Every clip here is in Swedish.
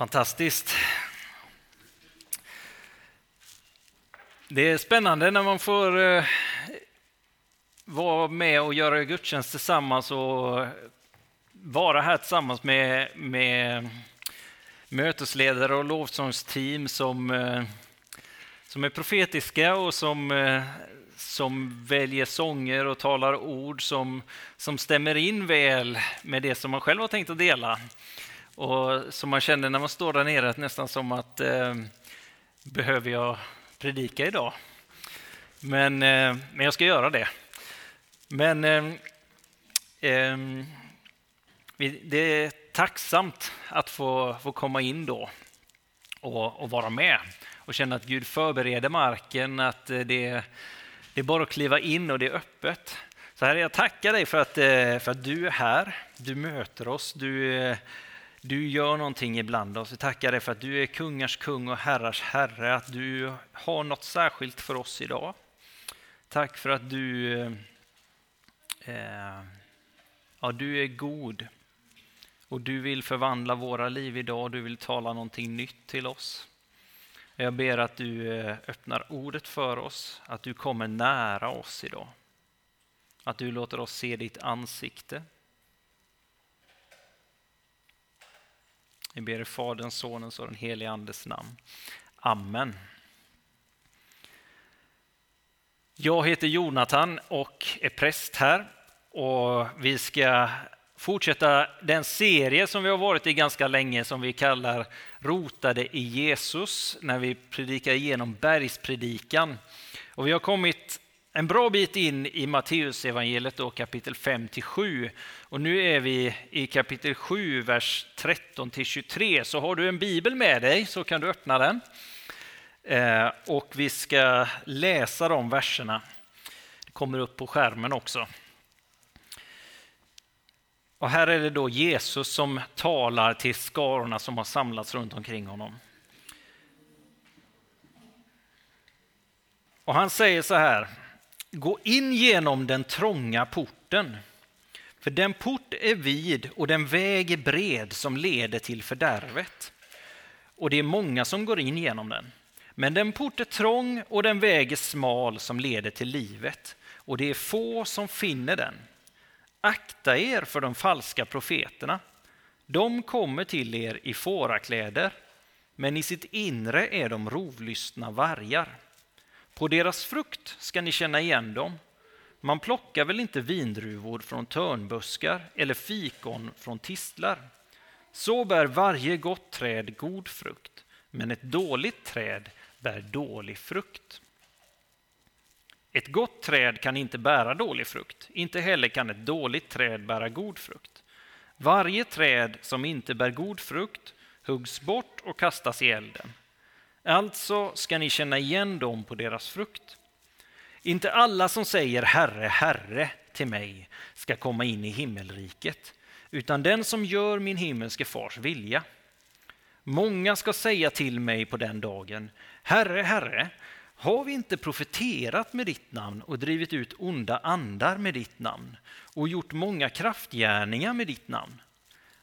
Fantastiskt. Det är spännande när man får eh, vara med och göra gudstjänst tillsammans och vara här tillsammans med, med mötesledare och lovsångsteam som, eh, som är profetiska och som, eh, som väljer sånger och talar ord som, som stämmer in väl med det som man själv har tänkt att dela. Och som man känner när man står där nere, nästan som att eh, behöver jag predika idag? Men, eh, men jag ska göra det. Men eh, eh, det är tacksamt att få, få komma in då och, och, vara med och känna att Gud förbereder marken, att eh, det, det är bara att kliva in och det är öppet. Så här, jag tackar dig för att, eh, för att du är här, du möter oss, du eh, du gör någonting ibland oss. Vi tackar dig för att du är kungars kung och herrars herre, att du har något särskilt för oss idag. Tack för att du, eh, eh ja, du är god och du vill förvandla våra liv idag. Du vill tala någonting nytt till oss. Jag ber att du eh, öppnar ordet för oss, att du kommer nära oss idag. Att du låter oss se ditt ansikte. Vi ber i Faderns, Sonens och den helige Andes namn. Amen. Jag heter Jonathan och är präst här och vi ska fortsätta den serie som vi har varit i ganska länge som vi kallar Rotade i Jesus när vi predikar igenom bergspredikan. Och vi har kommit en bra bit in i Matteusevangeliet då, kapitel 5-7. Och nu är vi i kapitel 7, vers 13-23. Så har du en bibel med dig så kan du öppna den. Eh, och vi ska läsa de verserna. Det kommer upp på skärmen också. Och här är det då Jesus som talar till skarorna som har samlats runt omkring honom. Och han säger så här, Gå in genom den trånga porten. För den port är vid och den väg är bred som leder till fördärvet. Och det är många som går in genom den. Men den port är trång och den väg är smal som leder till livet. Och det är få som finner den. Akta er för de falska profeterna. De kommer till er i fårakläder, men i sitt inre är de rovlystna vargar. På deras frukt ska ni känna igen dem. Man plockar väl inte vindruvor från törnbuskar eller fikon från tistlar. Så bär varje gott träd god frukt, men ett dåligt träd bär dålig frukt. Ett gott träd kan inte bära dålig frukt, inte heller kan ett dåligt träd bära god frukt. Varje träd som inte bär god frukt huggs bort och kastas i elden. Alltså ska ni känna igen dem på deras frukt. Inte alla som säger Herre, Herre till mig ska komma in i himmelriket, utan den som gör min himmelske fars vilja. Många ska säga till mig på den dagen, Herre, Herre, har vi inte profeterat med ditt namn och drivit ut onda andar med ditt namn och gjort många kraftgärningar med ditt namn?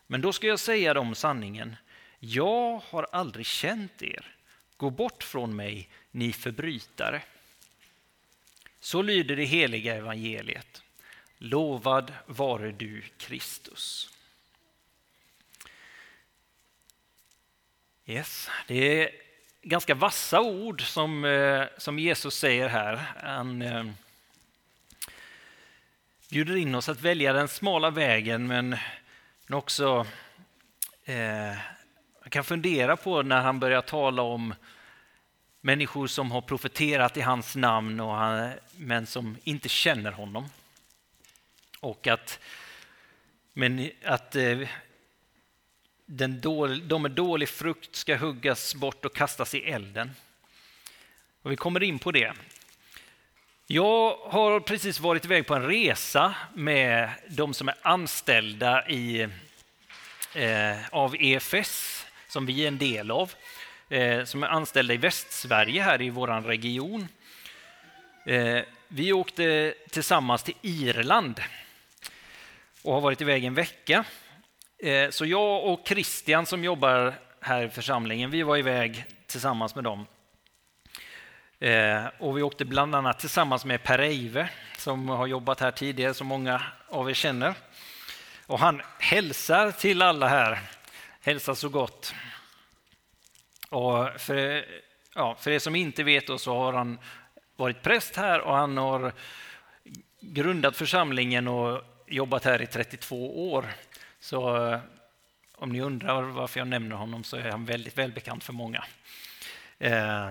Men då ska jag säga dem sanningen, jag har aldrig känt er. Gå bort från mig, ni förbrytare. Så lyder det heliga evangeliet. Lovad vare du, Kristus. Yes, det är ganska vassa ord som, eh, som Jesus säger här. Han eh, bjuder in oss att välja den smala vägen men också eh, man kan fundera på när han börjar tala om människor som har profeterat i hans namn och han, men som inte känner honom. Och att, men att eh, den dålig, de med dålig frukt ska huggas bort och kastas i elden. Och vi kommer in på det. Jag har precis varit iväg på en resa med de som är anställda i, eh, av EFS som vi är en del av, eh, som är anställda i Västsverige här i vår region. Eh, vi åkte tillsammans till Irland och har varit iväg en vecka. Eh, så jag och Christian som jobbar här i församlingen. Vi var iväg tillsammans med dem. Eh, och vi åkte bland annat tillsammans med Per Eive som har jobbat här tidigare, som många av er känner. Och han hälsar till alla här. Hälsar så gott. Och för, ja, för er som inte vet då, så har han varit präst här och han har grundat församlingen och jobbat här i 32 år. Så eh, om ni undrar varför jag nämner honom så är han väldigt välbekant för många. Eh,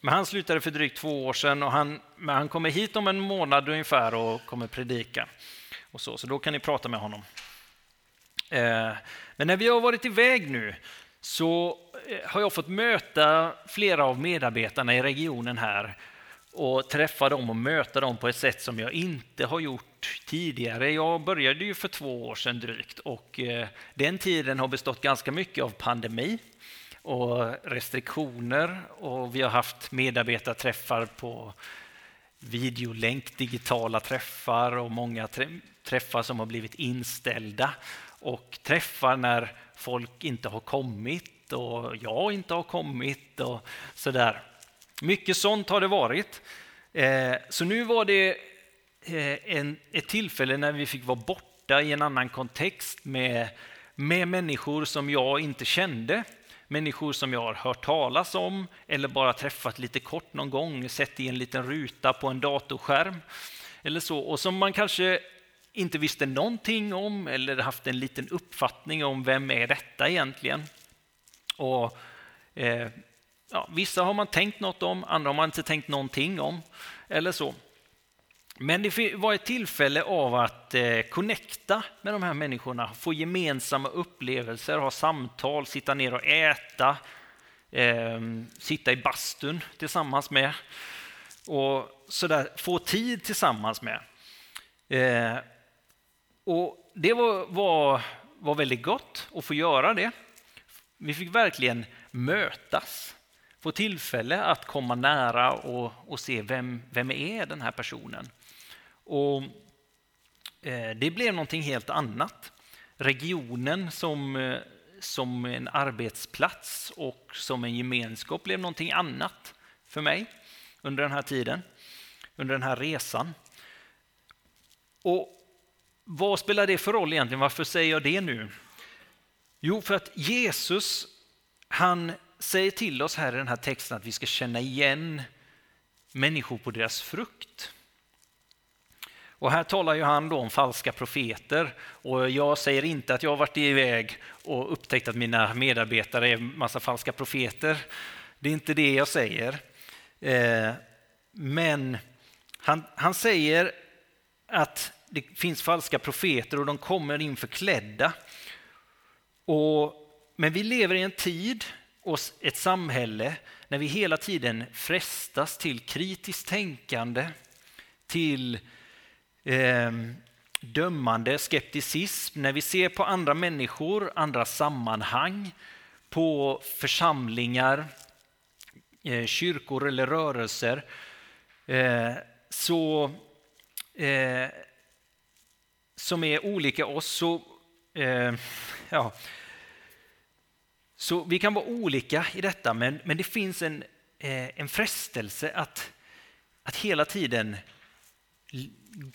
men han slutade för drygt två år sedan och han, men han kommer hit om en månad ungefär och kommer predika. Och så, så då kan ni prata med honom. Eh, men när vi har varit iväg nu så har jag fått möta flera av medarbetarna i regionen här och träffa dem och möta dem på ett sätt som jag inte har gjort tidigare. Jag började ju för två år sedan drygt och eh, den tiden har bestått ganska mycket av pandemi och restriktioner och vi har haft medarbetarträffar på videolänk, digitala träffar och många träffar som har blivit inställda och träffar när folk inte har kommit och jag inte har kommit och sådär. Mycket sånt har det varit. Eh, så nu var det eh, en, ett tillfälle när vi fick vara borta i en annan kontext med, med människor som jag inte kände. Människor som jag har hört talas om eller bara träffat lite kort någon gång, sett i en liten ruta på en datorskärm. Eller så, och som man kanske inte visste någonting om eller haft en liten uppfattning om vem är detta egentligen. Och, eh, ja, vissa har man tänkt något om, andra har man inte tänkt någonting om. eller så. Men det var ett tillfälle av att eh, connecta med de här människorna, få gemensamma upplevelser, ha samtal, sitta ner och äta, eh, sitta i bastun tillsammans med och sådär, få tid tillsammans med. Eh, och Det var, var, var väldigt gott att få göra det. Vi fick verkligen mötas, få tillfälle att komma nära och, och se vem, vem är den här personen. Och eh, Det blev någonting helt annat. Regionen som, eh, som en arbetsplats och som en gemenskap blev någonting annat för mig under den här tiden, under den här resan. Och vad spelar det för roll egentligen? Varför säger jag det nu? Jo, för att Jesus, han säger till oss här i den här texten att vi ska känna igen människor på deras frukt. Och här talar ju han då om falska profeter och jag säger inte att jag har varit iväg och upptäckt att mina medarbetare är massa falska profeter. Det är inte det jag säger. Eh, men han, han säger att det finns falska profeter och de kommer in förklädda. Och, men vi lever i en tid och ett samhälle när vi hela tiden frestas till kritiskt tänkande, till eh, dömande skepticism, när vi ser på andra människor, andra sammanhang, på församlingar, eh, kyrkor eller rörelser, eh, så eh, som är olika oss så, eh, ja, så vi kan vara olika i detta, men, men det finns en, eh, en frestelse att, att hela tiden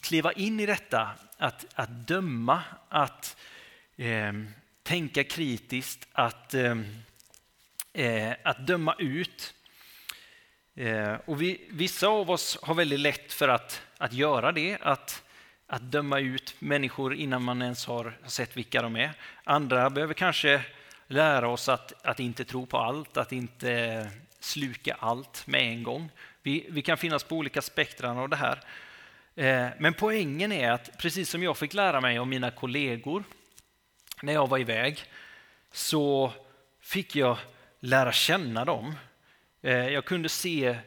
kliva in i detta, att, att döma, att eh, tänka kritiskt, att, eh, eh, att döma ut. Eh, och vi, vissa av oss har väldigt lätt för att, att göra det, att att döma ut människor innan man ens har sett vilka de är. Andra behöver kanske lära oss att, att inte tro på allt, att inte sluka allt med en gång. Vi, vi kan finnas på olika spektran av det här. Eh, men poängen är att precis som jag fick lära mig av mina kollegor när jag var iväg så fick jag lära känna dem. Eh, jag kunde se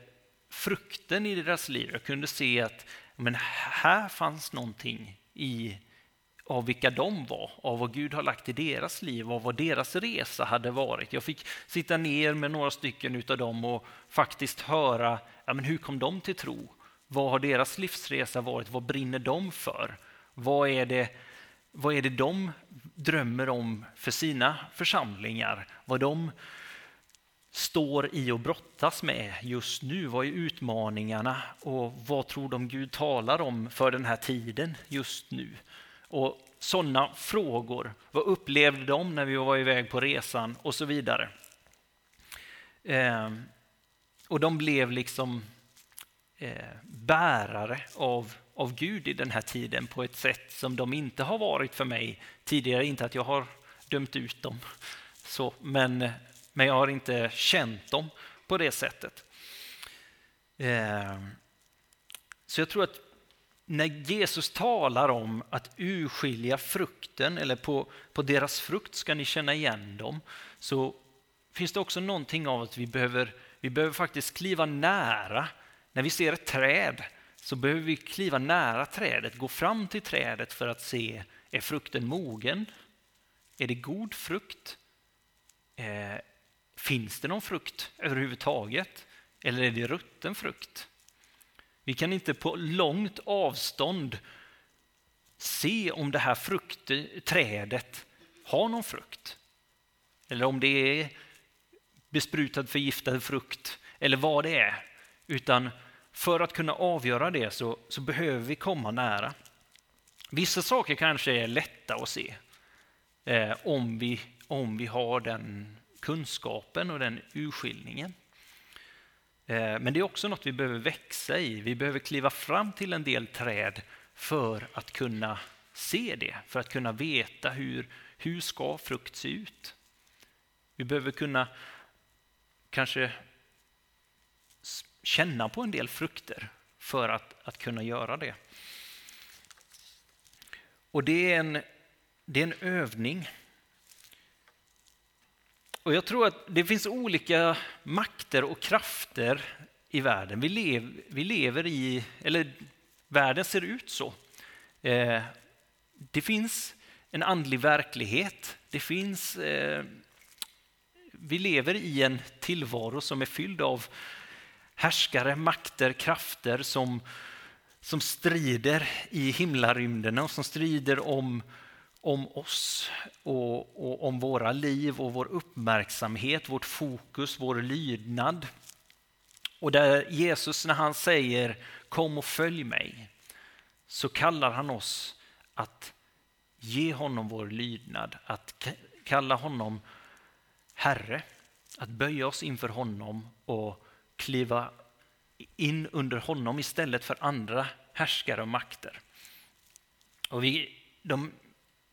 frukten i deras liv. Jag kunde se att men här fanns någonting i, av vilka de var, av vad Gud har lagt i deras liv, av vad deras resa hade varit. Jag fick sitta ner med några stycken av dem och faktiskt höra ja, men hur kom de till tro? Vad har deras livsresa varit? Vad brinner de för? Vad är det vad är det de drömmer om för sina församlingar? Vad de står i och brottas med just nu? Vad är utmaningarna och vad tror de Gud talar om för den här tiden just nu? Och sådana frågor. Vad upplevde de när vi var iväg på resan och så vidare. Eh, och de blev liksom eh, bärare av, av Gud i den här tiden på ett sätt som de inte har varit för mig tidigare. Inte att jag har dömt ut dem, så, men, men jag har inte känt dem på det sättet. Ehm, så jag tror att när Jesus talar om att urskilja frukten, eller på, på deras frukt ska ni känna igen dem, så finns det också någonting av att vi behöver, vi behöver faktiskt kliva nära. När vi ser ett träd så behöver vi kliva nära trädet, gå fram till trädet för att se, är frukten mogen? Är det god frukt? Eh, Finns det någon frukt överhuvudtaget? Eller är det rutten frukt? Vi kan inte på långt avstånd se om det här fruktträdet har någon frukt. Eller om det är besprutad förgiftad frukt eller vad det är. Utan för att kunna avgöra det så, så behöver vi komma nära. Vissa saker kanske är lätta att se eh, om, vi, om vi har den kunskapen och den urskiljningen. Eh, men det är också något vi behöver växa i. Vi behöver kliva fram till en del träd för att kunna se det, för att kunna veta hur, hur ska frukt se ut. Vi behöver kunna kanske känna på en del frukter för att, att kunna göra det. Och det är en, det är en övning. Och jag tror att det finns olika makter och krafter i världen. Vi, lev, vi lever i, eller världen ser ut så. Eh, det finns en andlig verklighet. Det finns, eh, vi lever i en tillvaro som är fylld av härskare, makter, krafter som, som strider i himlarymderna och som strider om om oss och, och, om våra liv och vår uppmärksamhet, vårt fokus, vår lydnad. Och där Jesus när han säger kom och följ mig så kallar han oss att ge honom vår lydnad, att kalla honom Herre, att böja oss inför honom och kliva in under honom istället för andra härskare och makter. Och vi, de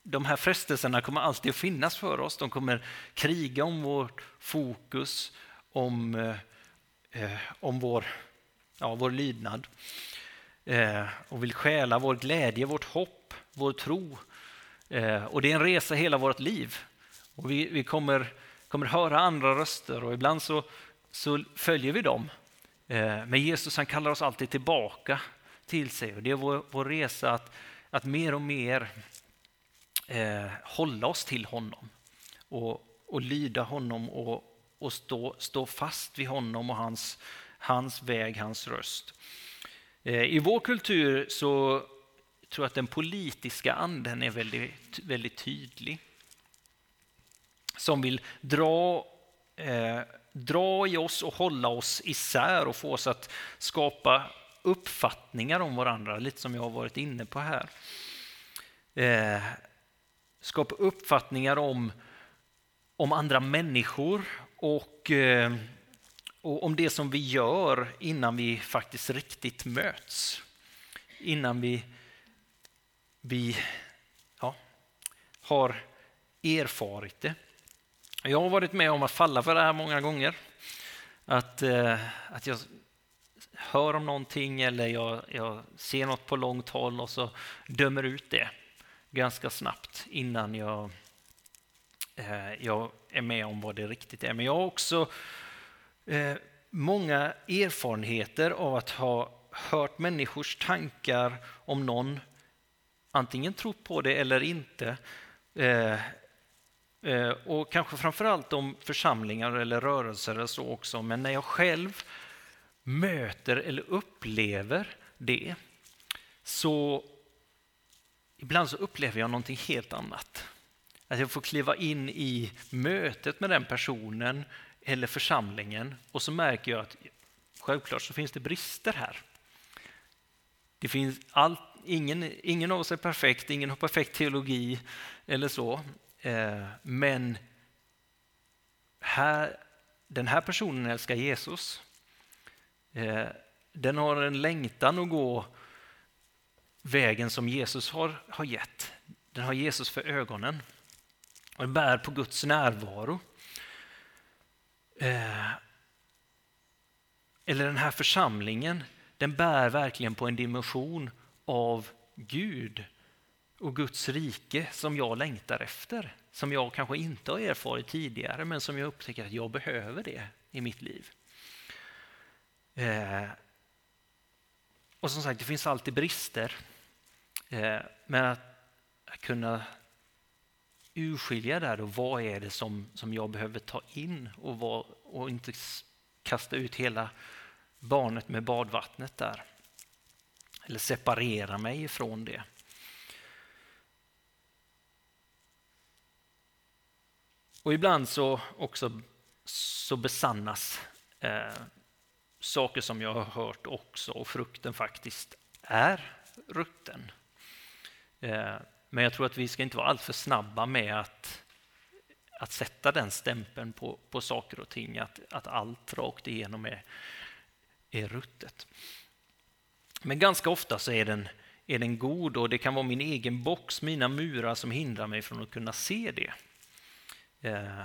de här frestelserna kommer alltid att finnas för oss. De kommer kriga om vårt fokus, om, eh, eh, om vår, ja, vår lydnad. Eh, och vill stjäla vår glädje, vårt hopp, vår tro. Eh, och det är en resa hela vårt liv. Och vi, vi kommer, kommer höra andra röster och ibland så, så följer vi dem. Eh, men Jesus han kallar oss alltid tillbaka till sig. Och det är vår, vår resa att, att mer och mer eh, hålla oss till honom och, och lyda honom och, och stå, stå fast vid honom och hans, hans väg, hans röst. Eh, I vår kultur så tror jag att den politiska anden är väldigt, väldigt tydlig. Som vill dra, eh, dra i oss och hålla oss isär och få oss att skapa uppfattningar om varandra, lite som jag har varit inne på här. Eh, skapa uppfattningar om, om andra människor och, eh, och om det som vi gör innan vi faktiskt riktigt möts. Innan vi, vi ja, har erfarit det. Jag har varit med om att falla för det här många gånger. Att, eh, att jag hör om någonting eller jag, jag ser något på långt håll och så dömer ut det ganska snabbt innan jag, eh, jag är med om vad det riktigt är. Men jag har också eh, många erfarenheter av att ha hört människors tankar om någon antingen trott på det eller inte. Eh, eh, och kanske framförallt om församlingar eller rörelser eller så också. Men när jag själv möter eller upplever det så ibland så upplever jag någonting helt annat. Att jag får kliva in i mötet med den personen eller församlingen och så märker jag att självklart så finns det brister här. Det finns allt, ingen, ingen av oss är perfekt, ingen har perfekt teologi eller så. Eh, men här, den här personen älskar Jesus. Eh, den har en längtan att gå vägen som Jesus har, har gett. Den har Jesus för ögonen och den bär på Guds närvaro. Eh, eller den här församlingen, den bär verkligen på en dimension av Gud och Guds rike som jag längtar efter. Som jag kanske inte har erfarit tidigare men som jag upptäcker att jag behöver det i mitt liv. Eh, och som sagt, det finns alltid brister. Eh, men att, kunna urskilja där och vad är det som, som jag behöver ta in och, vad, och inte kasta ut hela barnet med badvattnet där. Eller separera mig ifrån det. Och ibland så också så besannas eh, saker som jag har hört också och frukten faktiskt är rutten. Eh, men jag tror att vi ska inte vara alltför snabba med att, att sätta den stämpeln på, på saker och ting, att, att allt rakt igenom är, är ruttet. Men ganska ofta så är den, är den god och det kan vara min egen box, mina murar som hindrar mig från att kunna se det. Eh,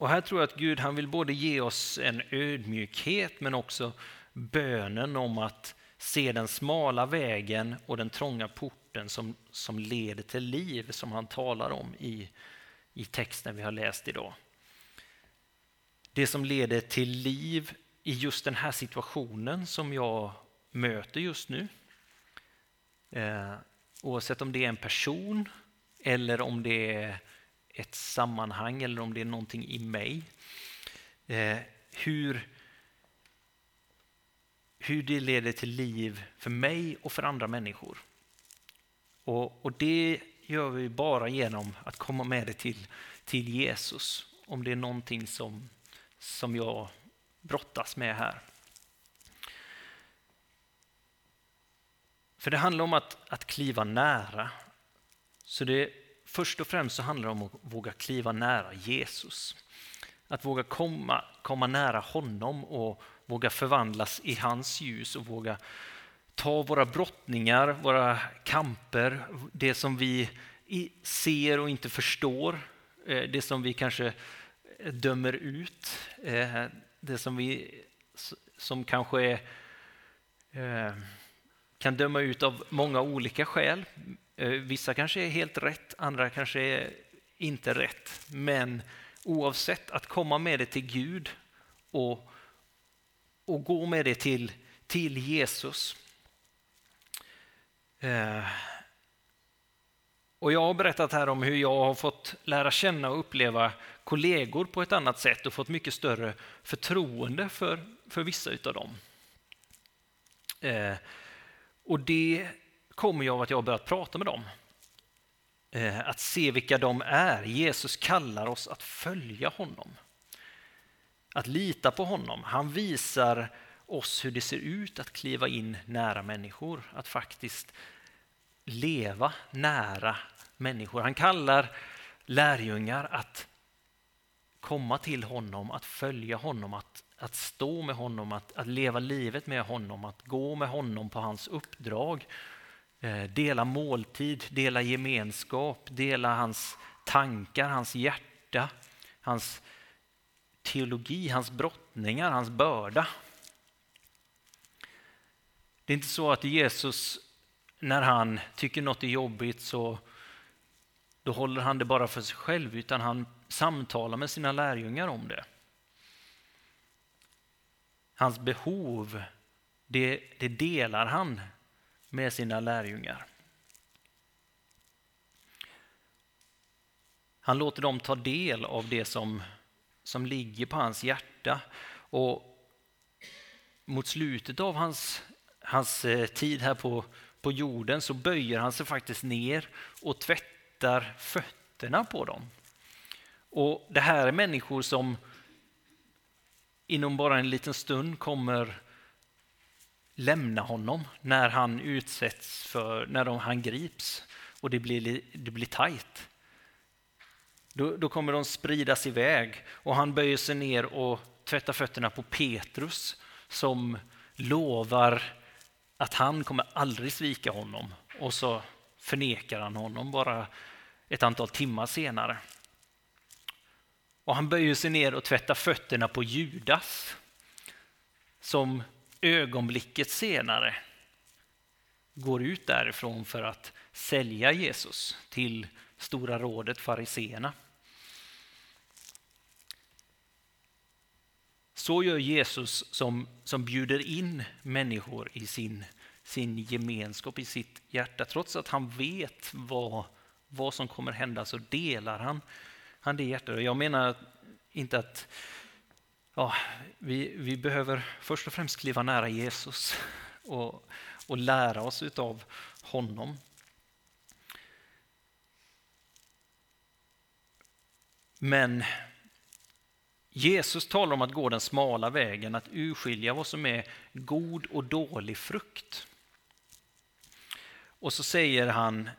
och här tror jag att Gud han vill både ge oss en ödmjukhet men också bönen om att se den smala vägen och den trånga porten som, som leder till liv som han talar om i, i texten vi har läst idag. Det som leder till liv i just den här situationen som jag möter just nu. Eh, oavsett om det är en person eller om det är ett sammanhang eller om det är någonting i mig. Eh, hur, hur det leder till liv för mig och för andra människor. Och, och det gör vi bara genom att komma med det till, till Jesus. Om det är någonting som, som jag brottas med här. För det handlar om att, att kliva nära. Så det, först och främst så handlar det om att våga kliva nära Jesus. Att våga komma, komma nära honom och våga förvandlas i hans ljus och våga ta våra brottningar, våra kamper, det som vi ser och inte förstår, eh, det som vi kanske eh, dömer ut, eh, det som vi som kanske är, kan döma ut av många olika skäl. Eh, vissa kanske är helt rätt, andra kanske är inte rätt. Men oavsett, att komma med det till Gud och, och gå med det till, till Jesus Eh, och jag har berättat här om hur jag har fått lära känna och uppleva kollegor på ett annat sätt och fått mycket större förtroende för, för vissa utav dem. Eh, och det kommer ju av att jag har börjat prata med dem. Eh, att se vilka de är. Jesus kallar oss att följa honom. Att lita på honom. Han visar oss hur det ser ut att kliva in nära människor, att faktiskt leva nära människor. Han kallar lärjungar att komma till honom, att följa honom, att, att stå med honom, att, att leva livet med honom, att gå med honom på hans uppdrag, eh, dela måltid, dela gemenskap, dela hans tankar, hans hjärta, hans teologi, hans brottningar, hans börda. Det är inte så att Jesus, när han tycker något är jobbigt, så då håller han det bara för sig själv, utan han samtalar med sina lärjungar om det. Hans behov, det, det delar han med sina lärjungar. Han låter dem ta del av det som, som ligger på hans hjärta. Och mot slutet av hans hans eh, tid här på, på jorden så böjer han sig faktiskt ner och tvättar fötterna på dem. Och Det här är människor som inom bara en liten stund kommer lämna honom när han utsätts för, när de, han grips och det blir, det blir tajt. Då, då kommer de spridas iväg och han böjer sig ner och tvättar fötterna på Petrus som lovar att han kommer aldrig svika honom och så förnekar han honom bara ett antal timmar senare. Och han böjer sig ner och tvättar fötterna på Judas som ögonblicket senare går ut därifrån för att sälja Jesus till Stora rådet, fariseerna. Så gör Jesus som, som bjuder in människor i sin, sin gemenskap, i sitt hjärta. Trots att han vet vad, vad som kommer hända så delar han, han det hjärtat. Jag menar inte att ja, vi, vi behöver först och främst kliva nära Jesus och, och lära oss utav honom. Men Jesus talar om att gå den smala vägen, att urskilja vad som är god och dålig frukt. Och så säger han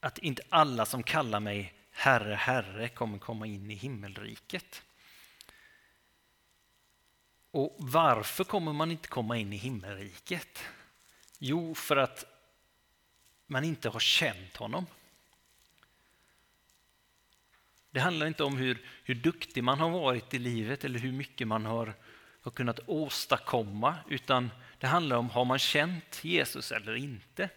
att inte alla som kallar mig Herre, Herre kommer komma in i himmelriket. Och varför kommer man inte komma in i himmelriket? Jo, för att man inte har känt honom. Det handlar inte om hur, hur duktig man har varit i livet eller hur mycket man har, har kunnat åstadkomma, utan det handlar om har man känt Jesus eller inte.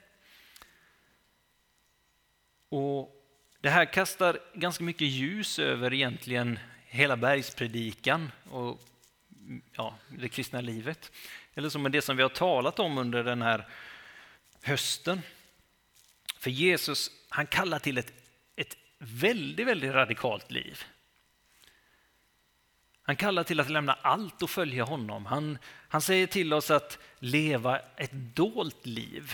Och det här kastar ganska mycket ljus över egentligen hela bergspredikan och ja, det kristna livet. Eller som det som vi har talat om under den här hösten. För Jesus, han kallar till ett väldigt, väldigt radikalt liv. Han kallar till att lämna allt och följa honom. Han, han säger till oss att leva ett dolt liv.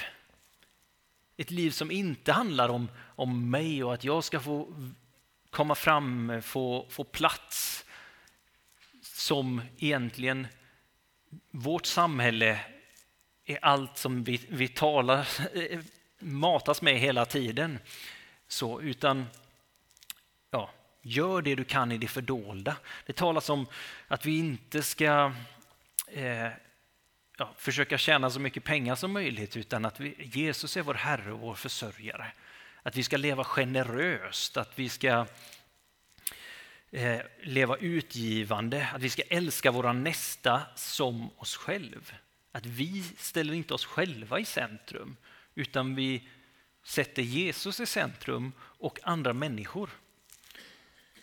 Ett liv som inte handlar om, om mig och att jag ska få komma fram, få, få plats. Som egentligen vårt samhälle är allt som vi, vi talar, eh, matas med hela tiden. Så, utan ja, gör det du kan i det fördolda. Det talas om att vi inte ska eh, ja, försöka tjäna så mycket pengar som möjligt utan att vi, Jesus är vår Herre och vår försörjare. Att vi ska leva generöst, att vi ska eh, leva utgivande, att vi ska älska våra nästa som oss själv. Att vi ställer inte oss själva i centrum utan vi sätter Jesus i centrum och andra människor.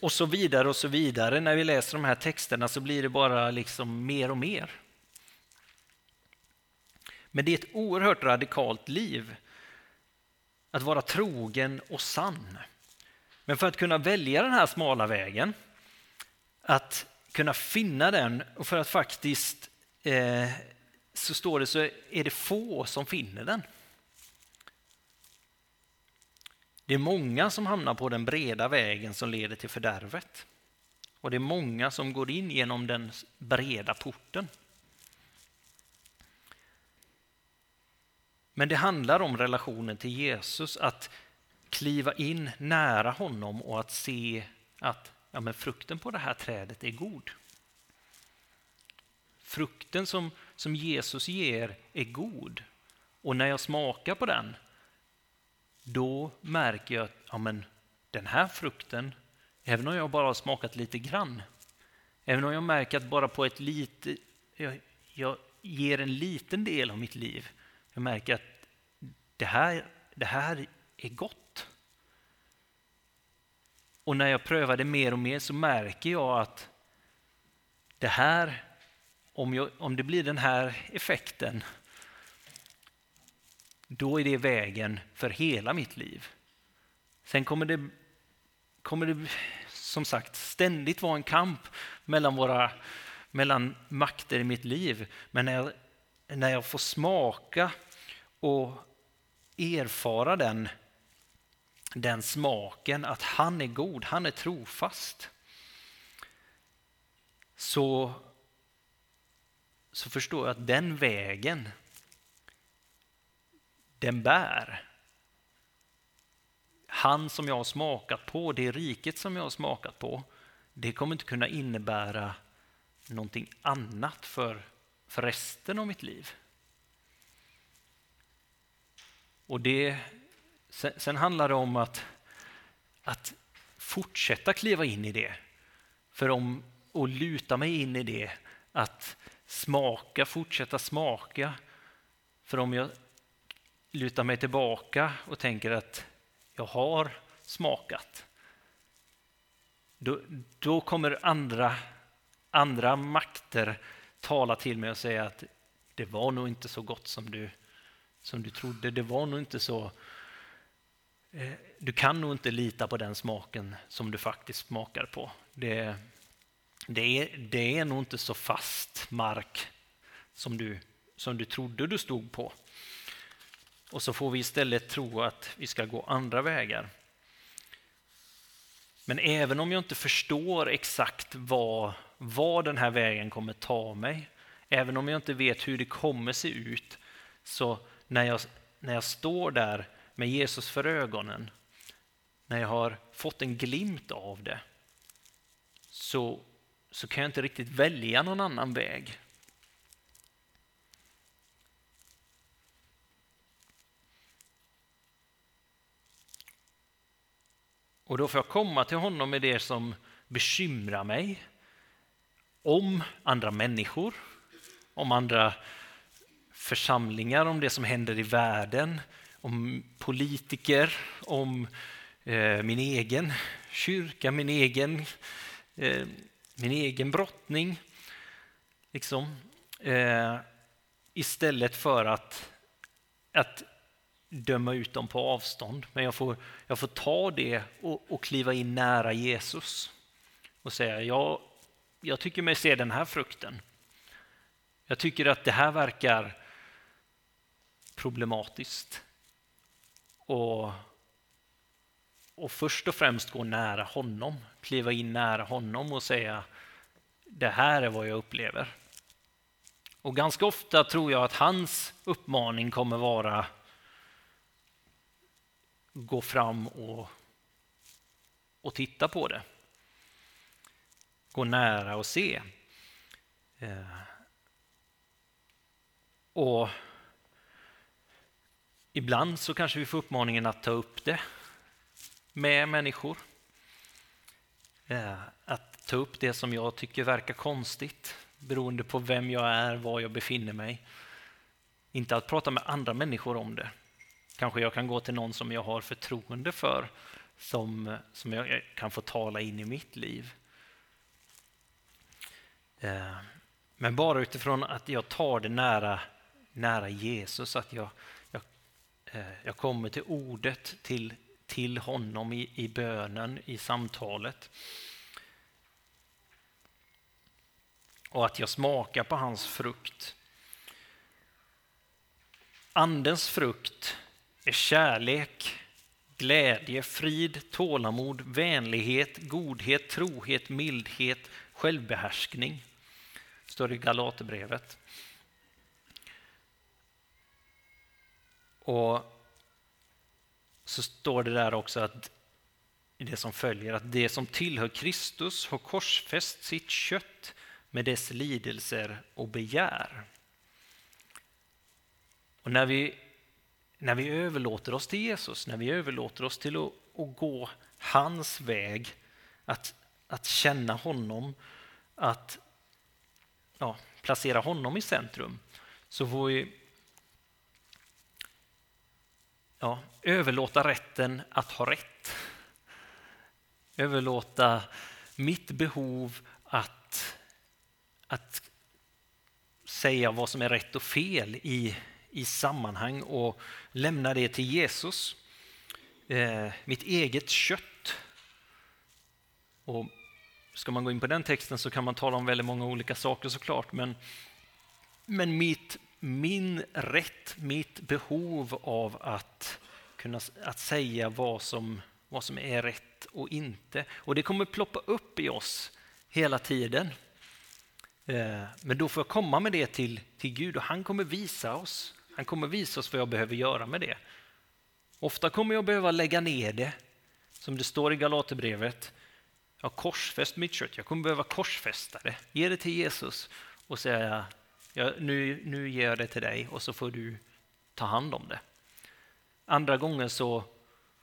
Och så vidare och så vidare. När vi läser de här texterna så blir det bara liksom mer och mer. Men det är ett oerhört radikalt liv att vara trogen och sann. Men för att kunna välja den här smala vägen, att kunna finna den och för att faktiskt, eh, så står det, så är det få som finner den. Det är många som hamnar på den breda vägen som leder till fördärvet. Och det är många som går in genom den breda porten. Men det handlar om relationen till Jesus, att kliva in nära honom och att se att ja, men frukten på det här trädet är god. Frukten som, som Jesus ger är god. Och när jag smakar på den då märker jag att ja, men, den här frukten, även om jag bara har smakat lite grann, även om jag märker att bara på ett lite, jag, jag ger en liten del av mitt liv, jag märker att det här, det här är gott. Och när jag prövar det mer och mer så märker jag att det här, om, jag, om det blir den här effekten då är det vägen för hela mitt liv. Sen kommer det, kommer det som sagt ständigt vara en kamp mellan, våra, mellan makter i mitt liv. Men när jag, när jag får smaka och erfara den, den smaken att han är god, han är trofast. Så, så förstår jag att den vägen, den bär. Han som jag har smakat på, det riket som jag har smakat på, det kommer inte kunna innebära någonting annat för, för resten av mitt liv. Och det, sen, sen handlar det om att, att fortsätta kliva in i det. För om, och luta mig in i det, att smaka, fortsätta smaka. För om jag lutar mig tillbaka och tänker att jag har smakat, då, då kommer andra, andra makter tala till mig och säga att det var nog inte så gott som du, som du trodde. Det var nog inte så... Eh, du kan nog inte lita på den smaken som du faktiskt smakar på. Det, det, är, det är nog inte så fast mark som du, som du trodde du stod på. Och så får vi istället tro att vi ska gå andra vägar. Men även om jag inte förstår exakt vad, vad den här vägen kommer ta mig, även om jag inte vet hur det kommer se ut, så när jag, när jag står där med Jesus för ögonen, när jag har fått en glimt av det, så, så kan jag inte riktigt välja någon annan väg. Och då får jag komma till honom med det som bekymrar mig om andra människor, om andra församlingar, om det som händer i världen, om politiker, om eh, min egen kyrka, min egen, eh, min egen brottning. Liksom. Eh, istället för att, att döma ut dem på avstånd. Men jag får, jag får ta det och, och kliva in nära Jesus och säga jag, jag tycker mig se den här frukten. Jag tycker att det här verkar problematiskt. Och, och först och främst gå nära honom, kliva in nära honom och säga det här är vad jag upplever. Och ganska ofta tror jag att hans uppmaning kommer vara gå fram och, och titta på det. Gå nära och se. Eh, och ibland så kanske vi får uppmaningen att ta upp det med människor. Eh, att ta upp det som jag tycker verkar konstigt beroende på vem jag är, var jag befinner mig. Inte att prata med andra människor om det, Kanske jag kan gå till någon som jag har förtroende för, som, som jag kan få tala in i mitt liv. Eh, men bara utifrån att jag tar det nära, nära Jesus, att jag, Eh, jag, kommer till ordet, till, till honom i, i bönen, i samtalet. Och att jag smakar på hans frukt. Andens frukt är kärlek, glädje, frid, tålamod, vänlighet, godhet, trohet, mildhet, självbehärskning. Står det i Galaterbrevet. Och så står det där också att i det som följer att det som tillhör Kristus har korsfäst sitt kött med dess lidelser och begär. Och när vi när vi överlåter oss till Jesus, när vi överlåter oss till att, att gå hans väg, att, att känna honom, att ja, placera honom i centrum, så får vi ja, överlåta rätten att ha rätt. Överlåta mitt behov att, att säga vad som är rätt och fel i i sammanhang och lämna det till Jesus. Eh, mitt eget kött. Och ska man gå in på den texten så kan man tala om väldigt många olika saker såklart, men, men mitt min rätt, mitt behov av att kunna att säga vad som, vad som är rätt och inte. Och det kommer ploppa upp i oss hela tiden. Eh, men då får jag komma med det till, till Gud och han kommer visa oss. Han kommer visa oss vad jag behöver göra med det. Ofta kommer jag behöva lägga ner det, som det står i Galaterbrevet. Jag har korsfäst mitt kött, jag kommer behöva korsfästa det. Ge det till Jesus och säga ja, nu, nu ger jag det till dig och så får du ta hand om det. Andra gången så,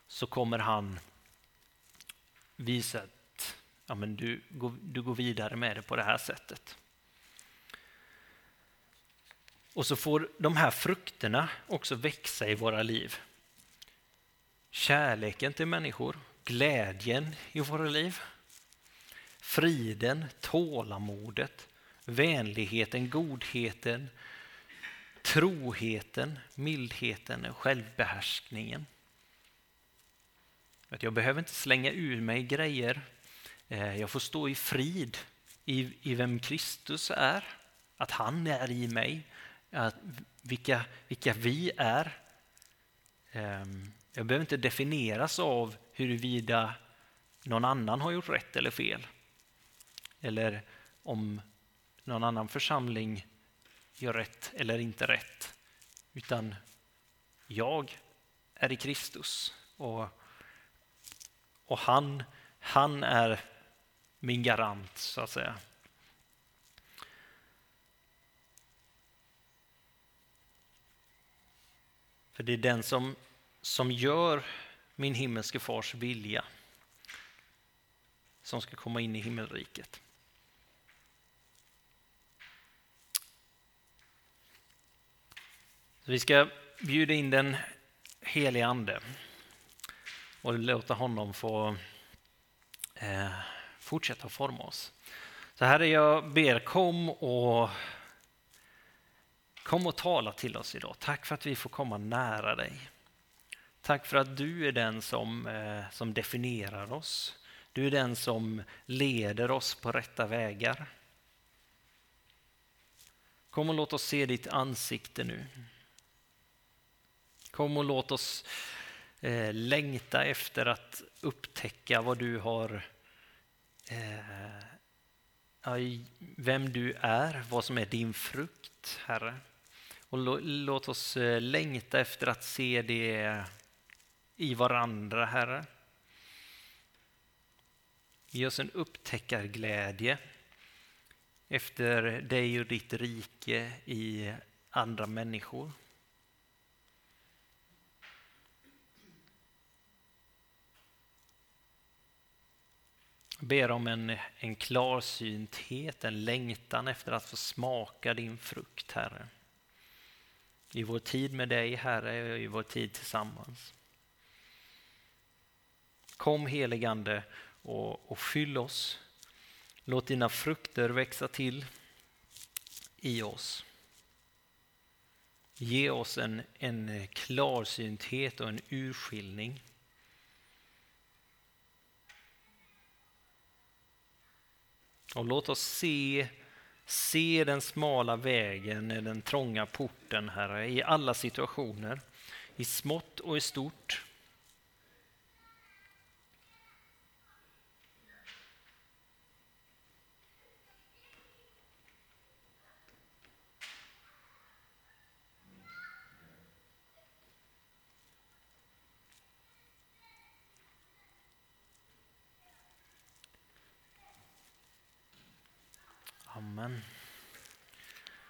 så kommer han visa att ja, men du, du går vidare med det på det här sättet. Och så får de här frukterna också växa i våra liv. Kärleken till människor, glädjen i våra liv, friden, tålamodet, vänligheten, godheten, troheten, mildheten och självbehärskningen. Jag behöver inte slänga ur mig grejer. Eh, jag får stå i frid i, i vem Kristus är, att han är i mig, att vilka, vilka vi är. Ehm, jag behöver inte definieras av huruvida någon annan har gjort rätt eller fel. Eller om någon annan församling gör rätt eller inte rätt. Utan jag är i Kristus och, och han, han är min garant så att säga. För det är den som, som gör min himmelske fars vilja som ska komma in i himmelriket. Vi ska bjuda in den helige Ande och låta honom få eh, fortsätta forma oss. Så Herre, jag ber kom och kom och tala till oss idag. Tack för att vi får komma nära dig. Tack för att du är den som, eh, som definierar oss. Du är den som leder oss på rätta vägar. Kom och låt oss se ditt ansikte nu. Kom och låt oss eh, längta efter att upptäcka vad du har eh, vem du är, vad som är din frukt, Herre. Och låt oss eh, längta efter att se det i varandra, Herre. Ge oss en upptäckarglädje efter dig och ditt rike i andra människor. Ber om en, en klarsynthet, en längtan efter att få smaka din frukt, Herre. I vår tid med dig, Herre, och i vår tid tillsammans. Kom heligande och, och fyll oss. Låt dina frukter växa till i oss. Ge oss en, en klarsynthet och en urskiljning Och låt oss se, se den smala vägen, den trånga porten, Herre, i alla situationer, i smått och i stort.